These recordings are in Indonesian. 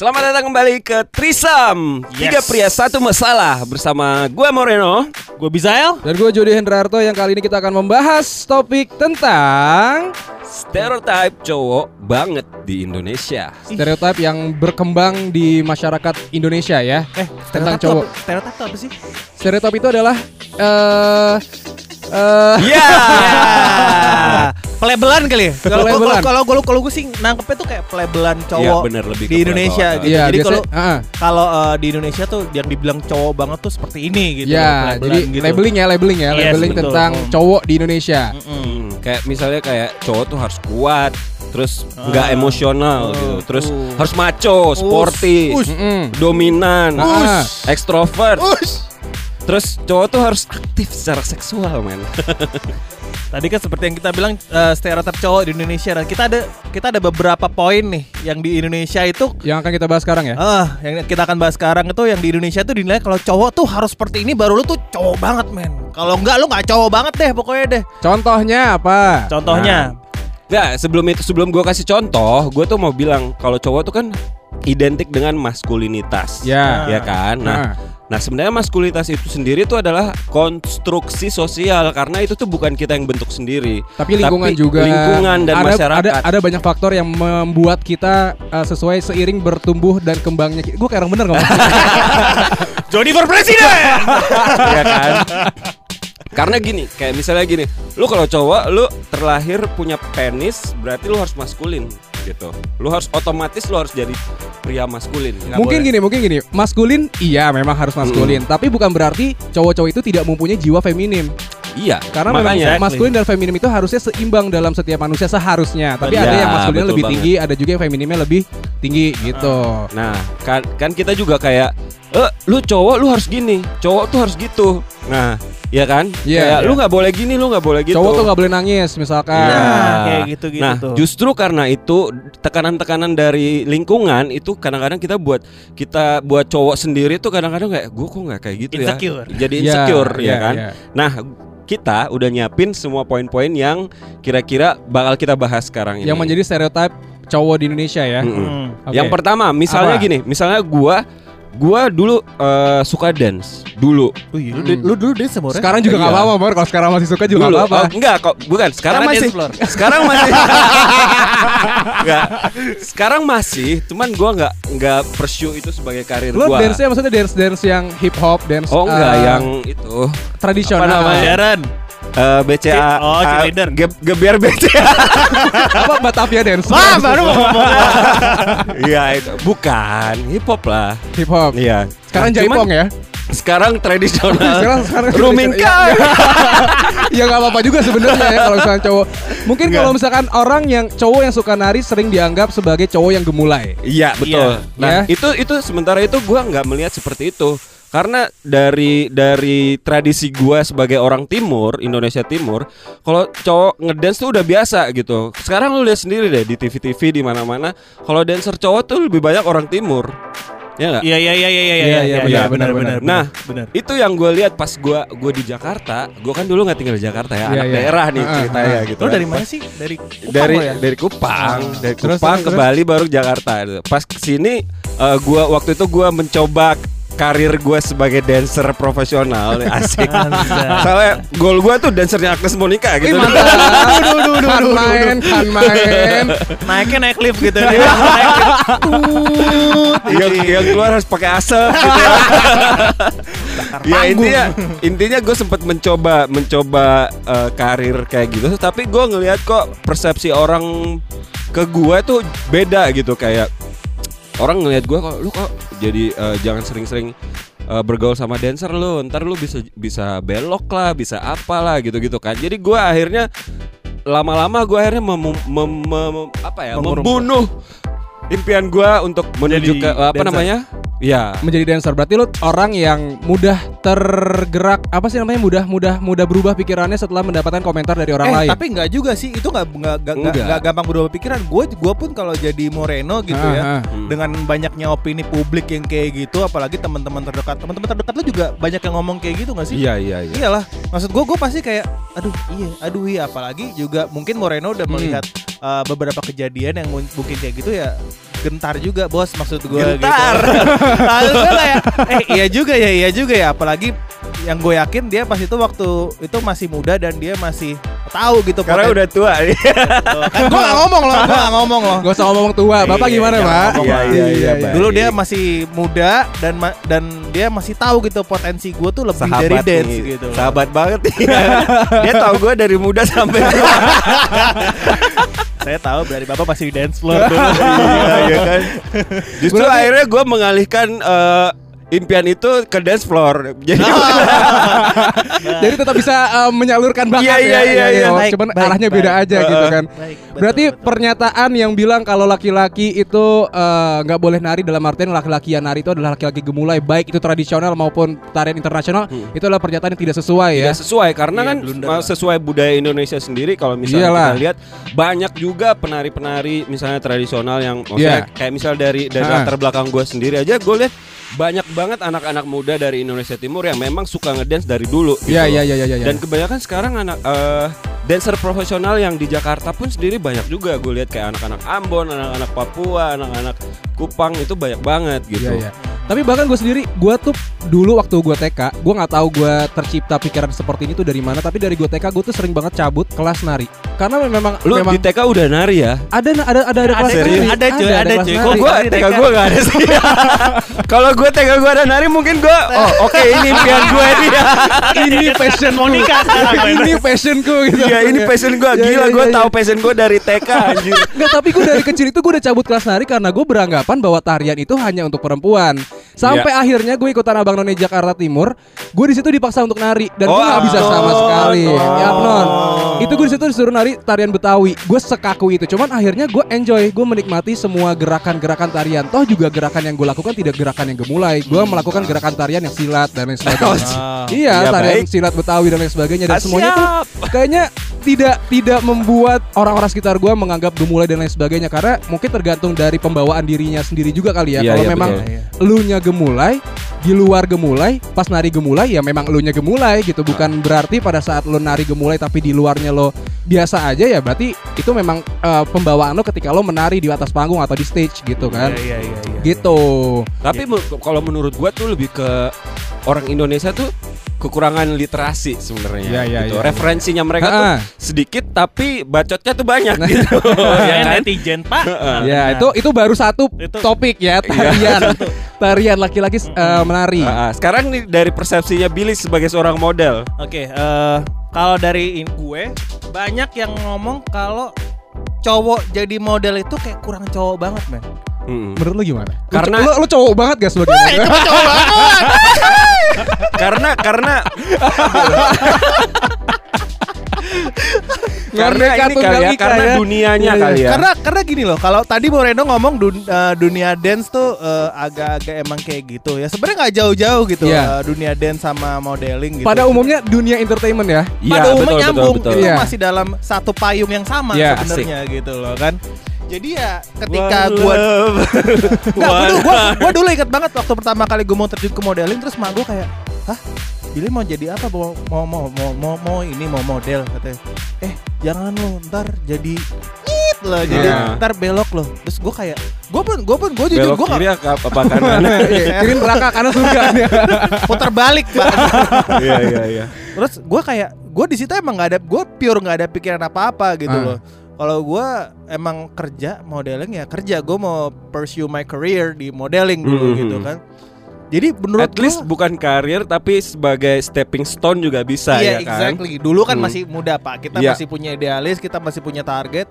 Selamat datang kembali ke Trisam. Tiga pria satu masalah Bersama gue Moreno. Gue Bizael. Dan gue Jody Hendrarto yang kali ini kita akan membahas topik tentang Stereotype cowok banget di Indonesia. Stereotip yang berkembang di masyarakat Indonesia ya. Eh Tentang cowok. apa- Stereotip itu apa sih? Stereotip itu adalah eh eh Iya Pelebelan kali ya? Kalau Pelebelan. kalau kalau kalau gue sih nangkepnya tuh kayak pelebelan cowok Iya, bener, lebih di Indonesia gitu. Iya, Jadi kalau ah, kalau eh, di Indonesia tuh yang dibilang cowok banget tuh seperti ini gitu. ya, pelebelan jadi gitu. labeling ya, labeling ya, Yes, labeling betul. tentang Hmm. cowok di Indonesia. Hmm, Kayak misalnya kayak cowok tuh harus kuat Terus Ah. nggak emosional Oh, gitu Terus uh. harus macho, sporty Ush. Mm-mm. Dominan Ah. Extrovert Ush. Terus cowok tuh harus aktif secara seksual men Tadi kan seperti yang kita bilang eh, stereotip cowok di Indonesia dan kita ada kita ada beberapa poin nih yang di Indonesia itu Yang akan kita bahas sekarang ya. Ah, yang kita akan bahas sekarang itu yang di Indonesia tuh dinilai kalau cowok tuh harus seperti ini baru lu tuh cowok banget, men. Kalau enggak lu nggak cowok banget deh pokoknya deh. Contohnya apa? Contohnya, Ya sebelum itu sebelum gue kasih contoh, gue tuh mau bilang kalau cowok tuh kan identik dengan maskulinitas, Ya. ya kan. Nah, Nah. Nah sebenarnya maskulinitas itu sendiri tuh adalah konstruksi sosial karena itu tuh bukan kita yang bentuk sendiri, Tapi lingkungan juga lingkungan dan ada, masyarakat. Ada, ada banyak faktor yang membuat kita uh, sesuai seiring bertumbuh dan kembangnya. Gue kayak orang bener ngomong. Jody for President. ya kan. Karena gini, kayak misalnya gini, lu kalau cowok lu terlahir punya penis, berarti lu harus maskulin gitu. Lu harus otomatis lu harus jadi pria maskulin. Nggak mungkin boleh. gini, mungkin gini. Maskulin, iya memang harus maskulin. Tapi bukan berarti cowok-cowok itu tidak mempunyai jiwa feminim. Iya, Karena makanya memang maskulin dan feminim itu harusnya seimbang dalam setiap manusia seharusnya. Tapi Betul. ada yang Ya, maskulinnya lebih banget. tinggi, ada juga yang feminimnya lebih tinggi gitu. Nah, kan kan kita juga kayak eh lu cowok lu harus gini, cowok tuh harus gitu. Nah, ya kan? Iya, kayak iya. lu nggak boleh gini, lu nggak boleh gitu. Cowok tuh nggak boleh nangis misalkan. Iya. Nah, kayak gitu-gitu Nah, tuh. justru karena itu tekanan-tekanan dari lingkungan itu kadang-kadang kita buat kita buat cowok sendiri tuh kadang-kadang kayak gue kok nggak kayak gitu Insecure. ya. Jadi Iya, insecure ya iya, kan. iya. Nah, kita udah nyiapin semua poin-poin yang kira-kira bakal kita bahas sekarang ini. Yang menjadi stereotip cowok di Indonesia ya. Mm-mm. Hmm. Oke. Yang pertama, misalnya Apa? gini, misalnya gua gua dulu eh, suka dance dulu. Wih, lu, lu dulu deh semua Sekarang juga nggak Iya. apa-apa. Kalau sekarang masih suka juga nggak apa-apa. Oh, enggak kok, bukan. Sekarang Karena masih. dance floor. Sekarang masih. enggak. Sekarang masih, cuman gua nggak nggak pursue itu sebagai karir Lo gua. dance-nya maksudnya dance-dance yang hip hop, dance Oh enggak, eh, yang itu tradisional. apa namanya? Darren. Eh, BCA Oh, cheerleader. ge- gebiar BCA. apa Batavia dance? Wah, baru mau ngomong. Iya itu bukan hip hop lah. hip hop. Iya. Sekarang Nah, jaipong ya. Sekarang tradisional. Sekarang sekarang Rumingka. ya nggak apa-apa juga sebenarnya ya kalau misalkan cowok. Mungkin kalau misalkan orang yang cowok yang suka nari sering dianggap sebagai cowok yang gemulai. Iya betul. Iya. Nah Ya. itu itu sementara itu gua nggak melihat seperti itu karena dari dari tradisi gua sebagai orang timur Indonesia Timur kalau cowok ngedance tuh udah biasa gitu. Sekarang lu lihat sendiri deh di TV-TV di mana-mana kalau dancer cowok tuh lebih banyak orang timur. Ya nggak? Iya iya iya iya iya Iya, iya iya, iya benar, benar benar, benar. Nah, benar. Itu yang gue lihat pas gua gua di Jakarta. Gua kan dulu nggak tinggal di Jakarta ya, Iya, anak iya. daerah nih Ah, ceritanya ah. gitu. Lo kan. dari mana sih? Dari Kupang dari ya? dari Kupang, dari Terus, Kupang terus, ke terus. Bali baru Jakarta. Pas ke sini eh, gua waktu itu gua mencoba karir gue sebagai dancer profesional asik. Soalnya goal gue tuh dancernya Agnes Monica gitu. Wih, mantap. kan main, kan main. Naiknya naik lift gitu dia. Yang, yang keluar harus pakai asap gitu. ya intinya intinya gue sempat mencoba mencoba eh, karir kayak gitu tapi gue ngelihat kok persepsi orang ke gue tuh beda gitu kayak orang ngelihat gue kok lu kok jadi eh, jangan sering-sering eh, bergaul sama dancer lu? Ntar lu bisa bisa belok lah bisa apalah gitu-gitu kan. Jadi gue akhirnya lama-lama gue akhirnya mem- mem- mem- apa ya membunuh impian gue untuk menuju Jadi ke apa dancer. namanya Ya. menjadi dancer. Berarti lu orang yang mudah tergerak apa sih namanya mudah mudah mudah berubah pikirannya setelah mendapatkan komentar dari orang eh, lain. tapi nggak juga sih itu nggak nggak nggak gampang berubah pikiran gue gue pun kalau jadi Moreno gitu Ah, ya ah. Hmm. dengan banyaknya opini publik yang kayak gitu apalagi teman-teman terdekat teman-teman terdekat lu juga banyak yang ngomong kayak gitu nggak sih Iya iya iya. iyalah maksud gue gue pasti kayak aduh iya aduh iya apalagi juga mungkin Moreno udah Hmm. Uh, beberapa kejadian yang mun- mungkin kayak gitu ya gentar juga bos maksud gue Gentar. gitu. Lalu gue kayak eh iya juga ya iya juga ya apalagi yang gue yakin dia pas itu waktu itu masih muda dan dia masih tahu gitu Karena poten- udah tua. kan gue gak ngomong loh gue gak ngomong loh Gak usah ngomong tua. Bapak Iya, gimana, Pak? ngomong, Iya, iya, iya, Pak. Dulu dia masih muda dan ma- dan dia masih tahu gitu potensi gue tuh lebih dari Sahabat dance nih. gitu. loh. Sahabat banget nih. Dia tahu gue dari muda sampai tua. Saya tahu dari bapak masih di dance floor dulu. Iya, iya kan. Justru akhirnya gue mengalihkan eh, impian itu ke dance floor. Jadi Jadi tetap bisa uh, menyalurkan bakat Iya, ya. iya, iya, iya. Oh, Baik, Cuman baik, arahnya baik. beda aja gitu kan. Baik, betul, Berarti betul. pernyataan yang bilang kalau laki-laki itu uh, nggak boleh nari dalam artian laki-laki yang nari itu adalah laki-laki gemulai baik itu tradisional maupun tarian internasional itu adalah pernyataan yang tidak sesuai ya. tidak sesuai karena Iya, kan blunder uh, sesuai budaya Indonesia sendiri kalau misalnya Iyalah. kita lihat banyak juga penari-penari misalnya tradisional yang maksudnya Iya. kayak misal dari dari latar belakang gue sendiri aja gue lihat banyak banget anak-anak muda dari Indonesia Timur yang memang suka ngedance dari dulu Iya iya iya iya. iya. Dan kebanyakan sekarang anak eh, dancer profesional yang di Jakarta pun sendiri banyak juga gue lihat kayak anak-anak Ambon, anak-anak Papua, anak-anak Kupang itu banyak banget gitu. Iya, iya. Tapi bahkan gue sendiri, gue tuh dulu waktu gue TK, gue nggak tahu gue tercipta pikiran seperti ini tuh dari mana. Tapi dari gue TK, gue tuh sering banget cabut kelas nari. Karena memang Lu memang di TK udah nari ya? ada ada ada ada kelas nari. Ada, cuy, ada, cuy. Kok gue TK gue gak ada sih Kalau gue TK gue ada nari mungkin gue Oh oke ini impian gue ini ya ini passion men. ini passionku gitu. Iya ini passion gue Iya, Gila iya, gue iya, tahu iya. passion gue dari TK anjir Nggak, tapi gue dari kecil itu gue udah cabut kelas nari karena gue beranggapan bahwa tarian itu hanya untuk perempuan. Sampai Iya. akhirnya gue ikutan Abang None Jakarta Timur, gue di situ dipaksa untuk nari dan gue Oh, nggak bisa sama sekali. Oh. Ya Abnon, itu gue di situ disuruh nari tarian Betawi. Gue sekaku itu, cuman akhirnya gue enjoy, gue menikmati semua gerakan-gerakan tarian. Toh juga gerakan yang gue lakukan tidak gerakan yang gemulai. Gue melakukan gerakan tarian yang silat dan lain sebagainya. Ah. Iya, Iya, tarian baik. silat Betawi dan lain sebagainya dan Ah, semuanya tuh kayaknya tidak tidak membuat orang-orang sekitar gua menganggap gemulai dan lain sebagainya karena mungkin tergantung dari pembawaan dirinya sendiri juga kali ya. Iya, Kalau iya, memang betul. elunya gemulai, di luar gemulai, pas nari gemulai ya memang elunya gemulai gitu. Bukan berarti pada saat lo nari gemulai tapi di luarnya lo biasa aja ya berarti itu memang eh, pembawaan lo ketika lo menari di atas panggung atau di stage gitu kan. Iya, iya, iya, iya. Gitu. Tapi mu- kalau menurut gue tuh lebih ke orang Indonesia tuh kekurangan literasi sebenarnya Iya, iya, gitu. iya. Referensinya mereka Ha-ha. tuh sedikit tapi bacotnya tuh banyak gitu. Ya, kan? netizen pak. Ya, itu itu baru satu Itu- topik ya tarian. Tarian laki-laki eh, menari. Ah, ah. sekarang nih dari persepsinya Billy sebagai seorang model. Oke, eh, kalau dari in- gue banyak yang ngomong kalau cowok jadi model itu kayak kurang cowok banget, men. Mm. Menurut lu gimana? Karena- lu, lu cowok banget gak sebagai model? karena karena karena Ngomongnya ini kali ya, tunggal ika karena ya. dunianya Iya, iya. kali ya. Karena karena gini loh, kalau tadi Moreno ngomong dun- eh, dunia dance tuh eh, agak-agak emang kayak gitu ya. Sebenarnya nggak jauh-jauh gitu Iya. eh, dunia dance sama modeling gitu. Pada umumnya dunia entertainment ya. Iya, pada umumnya betul, nyambung betul, betul. itu Iya. masih dalam satu payung yang sama Iya, sebenarnya gitu loh kan. Jadi ya ketika One dulu, gua, gua dulu inget banget waktu pertama kali gue mau terjun ke modeling terus mak gue kayak, hah, Billy mau jadi apa? Mau mau mau mau mau, mau ini mau model katanya. Eh jangan lo ntar jadi it loh, jadi Iya. ntar belok loh. Terus gue kayak, gue pun gue pun gue jujur Belok gue kiri apa, apa kanan? Iya, Kiri neraka karena surga. putar balik pak. Iya iya iya. terus gue kayak, gue di situ emang nggak ada, gue pure nggak ada pikiran apa apa gitu Ah. loh. Kalau gue emang kerja modeling ya kerja, gue mau pursue my career di modeling dulu Mhm. gitu kan. Jadi menurut At least gua- bukan karir tapi sebagai stepping stone juga bisa iya ya kan. exactly. Dulu kan Hmm. masih muda pak, kita Iya. masih punya idealis, kita masih punya target.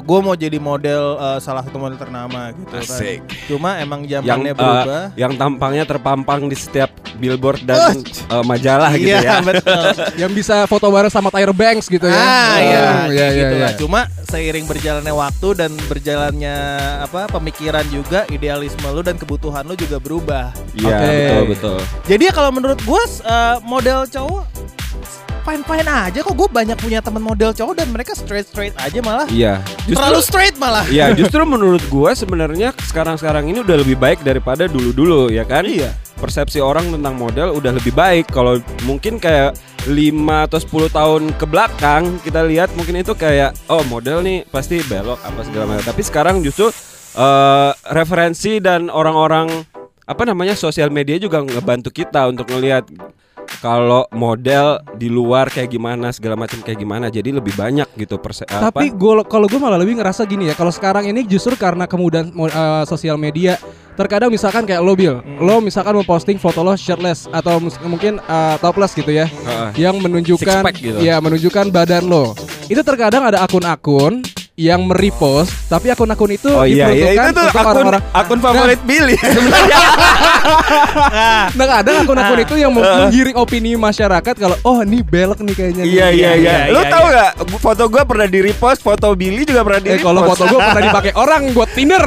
Gue mau jadi model eh, salah satu model ternama gitu Asik. kan. Cuma emang yang zamannya eh, berubah. yang tampangnya terpampang di setiap billboard dan eh, majalah gitu iya ya. betul. Yang bisa foto bareng sama Tyra Banks gitu ya. Ah iya, iya, iya, gitu iya. lah. Cuma seiring berjalannya waktu dan berjalannya apa pemikiran juga, idealisme lu dan kebutuhan lu juga berubah. Iya, Oke. betul betul. Jadi ya kalau menurut gue uh, model cowok fine fine aja kok gue banyak punya teman model cowok dan mereka straight straight aja malah Iya. terlalu straight malah. Iya, justru menurut gua sebenarnya sekarang-sekarang ini udah lebih baik daripada dulu-dulu ya kan? Iya. Persepsi orang tentang model udah lebih baik. Kalau mungkin kayak 5 atau 10 tahun ke belakang kita lihat mungkin itu kayak oh model nih pasti belok apa segala macam. Tapi sekarang justru eh, referensi dan orang-orang apa namanya sosial media juga ngebantu kita untuk ngelihat kalau model di luar kayak gimana segala macam kayak gimana jadi lebih banyak gitu perse? Tapi gue kalau gue malah lebih ngerasa gini ya. Kalau sekarang ini justru karena kemudahan mo- eh, sosial media, terkadang misalkan kayak lo Bill, Hmm. lo misalkan memposting foto lo shirtless atau mungkin eh, topless gitu ya, Heeh. yang menunjukkan, gitu. ya menunjukkan badan lo. Itu terkadang ada akun-akun yang merepost, tapi akun-akun itu Oh iya iya itu tuh untuk akun orang-orang. akun favorit Billy. Nah kadang akun-akun itu yang mem- menggiring opini masyarakat kalau oh ini belok nih kayaknya. nih." Iya iya iya. iya, Lu iya, tahu nggak foto gua pernah di repost, foto Billy juga pernah di Eh kalau foto gue pernah dipakai orang buat Tinder.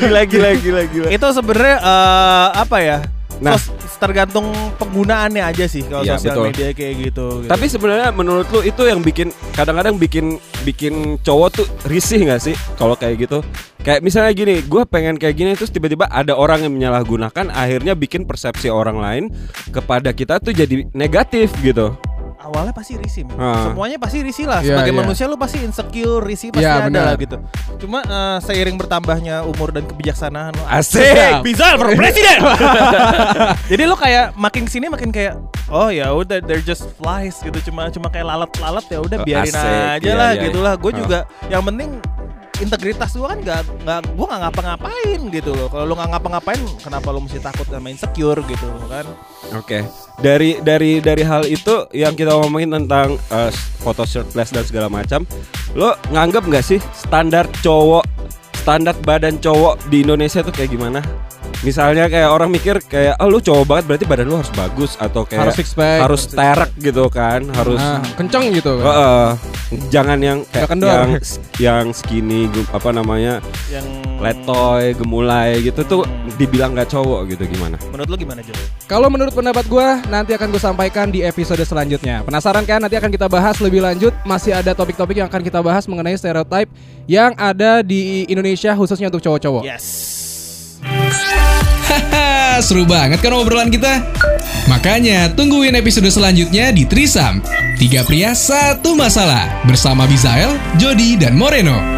gila gila gila gila. Itu sebenarnya eh, apa ya? Nah. Tergantung penggunaannya aja sih kalau Iya, sosial betul. media kayak gitu. gitu. Tapi sebenarnya menurut lu itu yang bikin kadang-kadang bikin bikin cowok tuh risih nggak sih kalau kayak gitu? Kayak misalnya gini, gue pengen kayak gini terus tiba-tiba ada orang yang menyalahgunakan, akhirnya bikin persepsi orang lain kepada kita tuh jadi negatif gitu. Awalnya pasti risih. Ah. Semuanya pasti risih lah. Iya, Sebagai iya. manusia lu pasti insecure, risih pasti Iya, ada benar. lah gitu. Cuma eh, seiring bertambahnya umur dan kebijaksanaan lu Asik. Bisa for presiden. Jadi lu kayak makin sini makin kayak oh ya udah they're just flies gitu cuma cuma kayak lalat-lalat ya udah Oh, biarin asik. aja Iya, lah iya, gitu lah. Gue juga yang penting integritas gua kan nggak nggak gua nggak ngapa-ngapain gitu loh. Kalau lu nggak ngapa-ngapain kenapa lu mesti takut sama insecure gitu kan? Oke. Dari dari dari hal itu yang kita ngomongin tentang eh, foto shirtless dan segala macam, lo nganggap nggak sih standar cowok, standar badan cowok di Indonesia tuh kayak gimana? Misalnya kayak orang mikir kayak oh lu cowok banget berarti badan lu harus bagus atau kayak Harus six pack. harus terek gitu kan, harus Nah, kenceng gitu. Heeh. jangan yang kayak Nggak yang yang skinny apa namanya Yang letoy gemulai gitu tuh Hmm. dibilang nggak cowok gitu gimana? menurut lu gimana Jo? Kalau menurut pendapat gue nanti akan gue sampaikan di episode selanjutnya. Penasaran kan? Nanti akan kita bahas lebih lanjut. Masih ada topik-topik yang akan kita bahas mengenai stereotype yang ada di Indonesia khususnya untuk cowok-cowok. Yes. Haha, seru banget kan obrolan kita? Makanya tungguin episode selanjutnya di Trisam. Tiga pria, satu masalah. Bersama Bizael, Jody, dan Moreno.